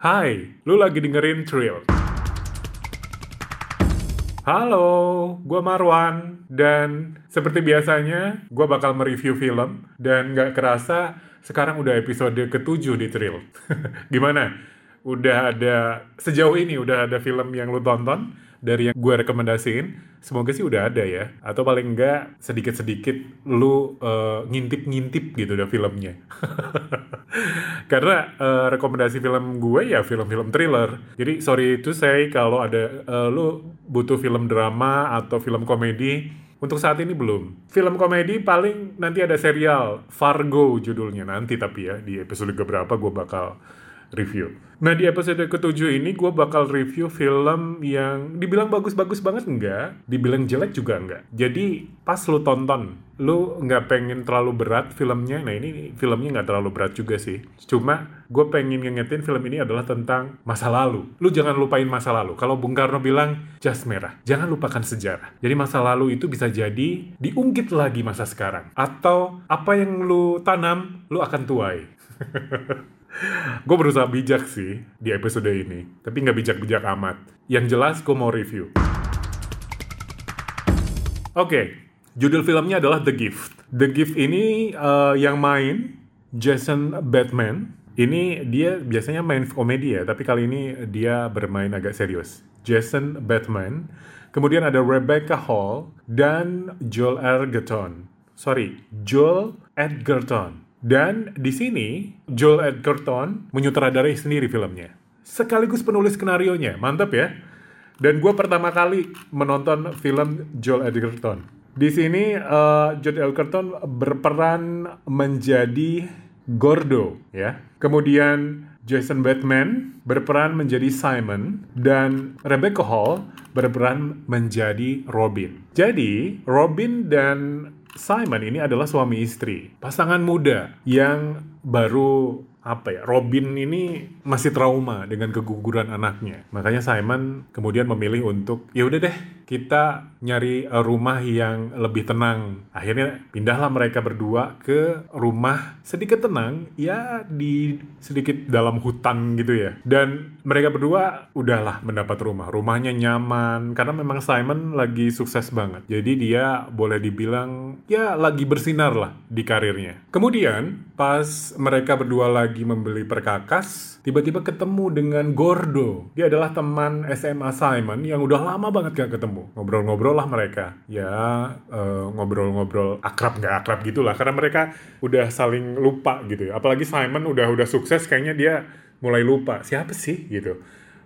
Hai, lu lagi dengerin Trill. Halo, gue Marwan. Dan seperti biasanya, gue bakal mereview film. Dan gak kerasa, sekarang udah episode ketujuh di Trill. Gimana? Udah ada, sejauh ini udah ada film yang lu tonton? Dari yang gue rekomendasiin? Semoga sih udah ada ya. Atau paling enggak sedikit-sedikit lu uh, ngintip-ngintip gitu udah filmnya. Karena uh, rekomendasi film gue ya film-film thriller. Jadi sorry itu saya kalau ada uh, lu butuh film drama atau film komedi untuk saat ini belum. Film komedi paling nanti ada serial Fargo judulnya nanti tapi ya di episode keberapa gue bakal review. Nah di episode ketujuh ini gue bakal review film yang dibilang bagus-bagus banget enggak, dibilang jelek juga enggak. Jadi pas lu tonton, lu nggak pengen terlalu berat filmnya, nah ini filmnya nggak terlalu berat juga sih. Cuma gue pengen ngingetin film ini adalah tentang masa lalu. Lu jangan lupain masa lalu. Kalau Bung Karno bilang jas merah, jangan lupakan sejarah. Jadi masa lalu itu bisa jadi diungkit lagi masa sekarang. Atau apa yang lu tanam, lu akan tuai. gue berusaha bijak sih di episode ini, tapi nggak bijak-bijak amat. Yang jelas gue mau review. Oke, okay, judul filmnya adalah The Gift. The Gift ini uh, yang main Jason Bateman. Ini dia biasanya main komedi ya, tapi kali ini dia bermain agak serius. Jason Bateman. Kemudian ada Rebecca Hall dan Joel Edgerton. Sorry, Joel Edgerton. Dan di sini Joel Edgerton menyutradarai sendiri filmnya. Sekaligus penulis skenario-nya, mantap ya. Dan gue pertama kali menonton film Joel Edgerton. Di sini uh, Joel Edgerton berperan menjadi Gordo ya. Kemudian Jason Bateman berperan menjadi Simon dan Rebecca Hall berperan menjadi Robin. Jadi Robin dan Simon ini adalah suami istri, pasangan muda yang baru apa ya Robin ini masih trauma dengan keguguran anaknya. Makanya Simon kemudian memilih untuk ya udah deh kita nyari uh, rumah yang lebih tenang. Akhirnya pindahlah mereka berdua ke rumah sedikit tenang ya di sedikit dalam hutan gitu ya. Dan mereka berdua udahlah mendapat rumah. Rumahnya nyaman karena memang Simon lagi sukses banget. Jadi dia boleh dibilang ya lagi bersinar lah di karirnya. Kemudian pas mereka berdua lagi lagi membeli perkakas, tiba-tiba ketemu dengan Gordo. Dia adalah teman SMA Simon yang udah lama banget gak ketemu. Ngobrol-ngobrol lah mereka. Ya, ngobrol ngobrol-ngobrol akrab gak akrab gitulah. Karena mereka udah saling lupa gitu. Apalagi Simon udah udah sukses kayaknya dia mulai lupa. Siapa sih gitu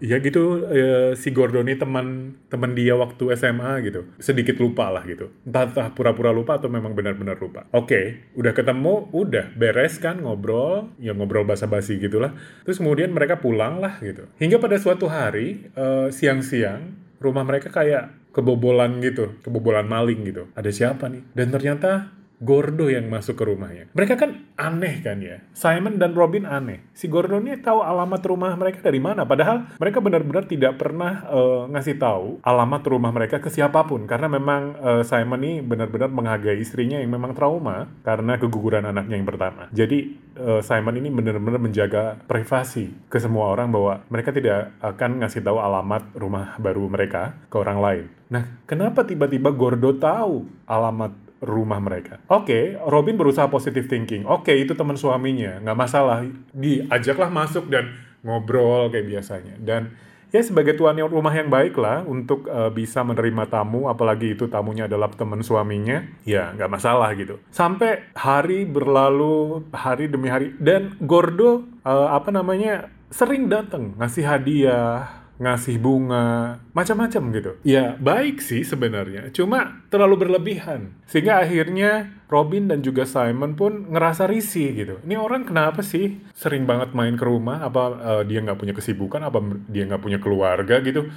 Iya gitu e, si Gordon ini teman teman dia waktu SMA gitu. Sedikit lupa lah gitu. Entah pura-pura lupa atau memang benar-benar lupa. Oke okay, udah ketemu udah beres kan ngobrol. Ya ngobrol basa-basi gitulah. Terus kemudian mereka pulang lah gitu. Hingga pada suatu hari siang siang-siang rumah mereka kayak kebobolan gitu kebobolan maling gitu. Ada siapa nih? Dan ternyata Gordo yang masuk ke rumahnya. Mereka kan aneh kan ya. Simon dan Robin aneh. Si Gordo ini tahu alamat rumah mereka dari mana. Padahal mereka benar-benar tidak pernah uh, ngasih tahu alamat rumah mereka ke siapa pun. Karena memang uh, Simon ini benar-benar menghargai istrinya yang memang trauma karena keguguran anaknya yang pertama. Jadi uh, Simon ini benar-benar menjaga privasi ke semua orang bahwa mereka tidak akan ngasih tahu alamat rumah baru mereka ke orang lain. Nah, kenapa tiba-tiba Gordo tahu alamat rumah mereka. Oke, okay, Robin berusaha positive thinking. Oke, okay, itu teman suaminya, nggak masalah. Diajaklah masuk dan ngobrol kayak biasanya. Dan ya sebagai tuan rumah yang baik lah untuk uh, bisa menerima tamu, apalagi itu tamunya adalah teman suaminya, ya nggak masalah gitu. Sampai hari berlalu, hari demi hari, dan Gordo uh, apa namanya sering datang ngasih hadiah ngasih bunga, macam-macam gitu. Ya baik sih sebenarnya, cuma terlalu berlebihan. Sehingga akhirnya Robin dan juga Simon pun ngerasa risih gitu. Ini orang kenapa sih sering banget main ke rumah? Apa uh, dia nggak punya kesibukan? Apa dia nggak punya keluarga gitu?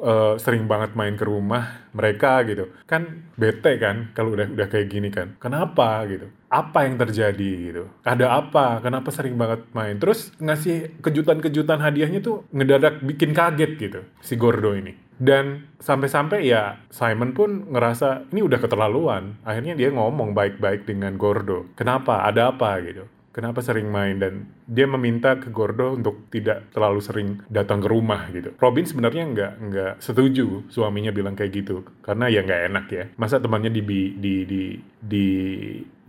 Uh, sering banget main ke rumah mereka gitu. Kan bete kan kalau udah udah kayak gini kan. Kenapa gitu? Apa yang terjadi gitu? Ada apa? Kenapa sering banget main? Terus ngasih kejutan-kejutan hadiahnya tuh ngedadak bikin kaget gitu si Gordo ini. Dan sampai-sampai ya Simon pun ngerasa ini udah keterlaluan. Akhirnya dia ngomong baik-baik dengan Gordo. Kenapa? Ada apa gitu kenapa sering main dan dia meminta ke Gordo untuk tidak terlalu sering datang ke rumah gitu. Robin sebenarnya nggak nggak setuju suaminya bilang kayak gitu karena ya nggak enak ya. Masa temannya di di di di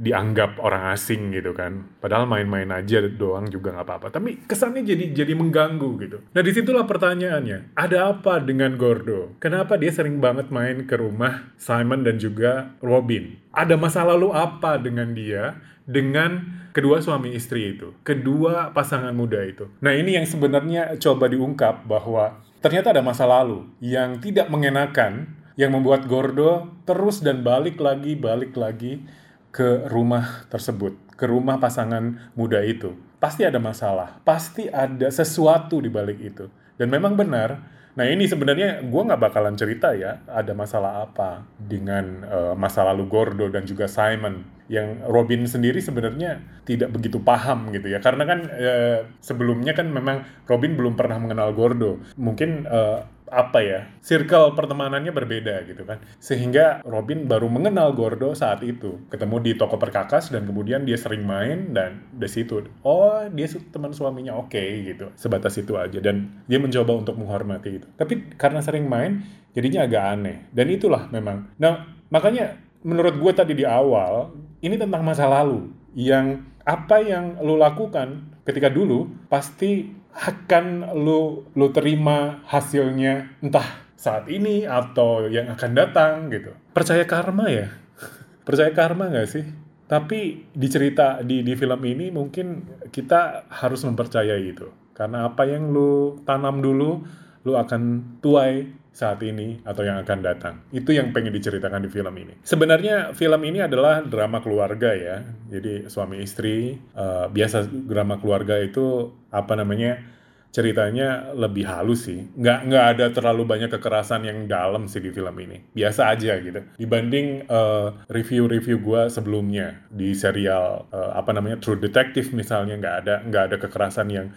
dianggap orang asing gitu kan. Padahal main-main aja doang juga nggak apa-apa. Tapi kesannya jadi jadi mengganggu gitu. Nah di situlah pertanyaannya. Ada apa dengan Gordo? Kenapa dia sering banget main ke rumah Simon dan juga Robin? Ada masa lalu apa dengan dia? Dengan kedua suami istri itu, kedua pasangan muda itu. Nah ini yang sebenarnya coba diungkap bahwa ternyata ada masa lalu yang tidak mengenakan, yang membuat Gordo terus dan balik lagi, balik lagi ke rumah tersebut, ke rumah pasangan muda itu. Pasti ada masalah, pasti ada sesuatu di balik itu. Dan memang benar, Nah ini sebenarnya gue nggak bakalan cerita ya ada masalah apa dengan uh, masa lalu Gordo dan juga Simon yang Robin sendiri sebenarnya tidak begitu paham gitu ya. Karena kan uh, sebelumnya kan memang Robin belum pernah mengenal Gordo. Mungkin uh, apa ya circle pertemanannya berbeda gitu kan. Sehingga Robin baru mengenal Gordo saat itu. Ketemu di toko perkakas dan kemudian dia sering main dan dari situ oh dia teman suaminya oke okay, gitu. Sebatas itu aja. Dan dia mencoba untuk menghormati itu. Tapi karena sering main jadinya agak aneh. Dan itulah memang. Nah makanya menurut gue tadi di awal ini tentang masa lalu yang apa yang lo lakukan ketika dulu pasti akan lu lu terima hasilnya entah saat ini atau yang akan datang gitu. Percaya karma ya? Percaya karma nggak sih? Tapi di cerita di di film ini mungkin kita harus mempercayai itu. Karena apa yang lu tanam dulu, lu akan tuai saat ini atau yang akan datang. Itu yang pengen diceritakan di film ini. Sebenarnya film ini adalah drama keluarga ya. Jadi suami istri uh, biasa drama keluarga itu apa namanya? ceritanya lebih halus sih. Nggak nggak ada terlalu banyak kekerasan yang dalam sih di film ini. Biasa aja gitu. Dibanding uh, review-review gue sebelumnya di serial uh, apa namanya True Detective misalnya nggak ada nggak ada kekerasan yang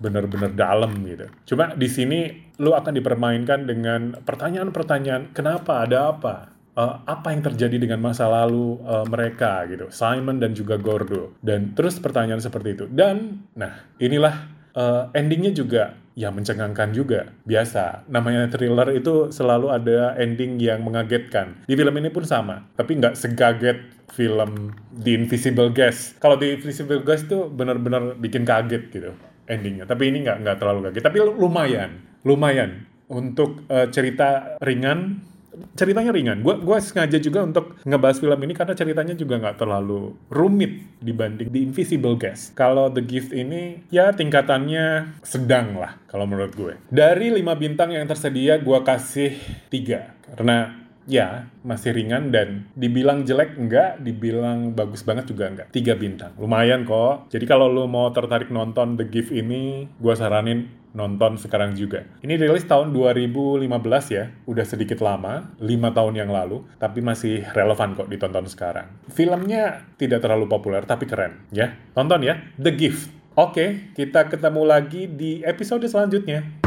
benar-benar dalam gitu. Cuma di sini lu akan dipermainkan dengan pertanyaan-pertanyaan kenapa ada apa? Uh, apa yang terjadi dengan masa lalu uh, mereka gitu Simon dan juga Gordo. Dan terus pertanyaan seperti itu. Dan nah inilah uh, endingnya juga ya mencengangkan juga. Biasa namanya thriller itu selalu ada ending yang mengagetkan. Di film ini pun sama tapi nggak segaget film The Invisible Guest. Kalau The Invisible Guest tuh benar-benar bikin kaget gitu endingnya. Tapi ini nggak nggak terlalu kaget. Tapi lumayan, lumayan untuk uh, cerita ringan. Ceritanya ringan. Gue gua sengaja juga untuk ngebahas film ini karena ceritanya juga nggak terlalu rumit dibanding The Invisible Guest. Kalau The Gift ini ya tingkatannya sedang lah kalau menurut gue. Dari lima bintang yang tersedia gue kasih tiga karena ya masih ringan dan dibilang jelek enggak, dibilang bagus banget juga enggak. Tiga bintang, lumayan kok. Jadi kalau lo mau tertarik nonton The Gift ini, gue saranin nonton sekarang juga. Ini rilis tahun 2015 ya, udah sedikit lama, 5 tahun yang lalu, tapi masih relevan kok ditonton sekarang. Filmnya tidak terlalu populer, tapi keren ya. Tonton ya, The Gift. Oke, kita ketemu lagi di episode selanjutnya.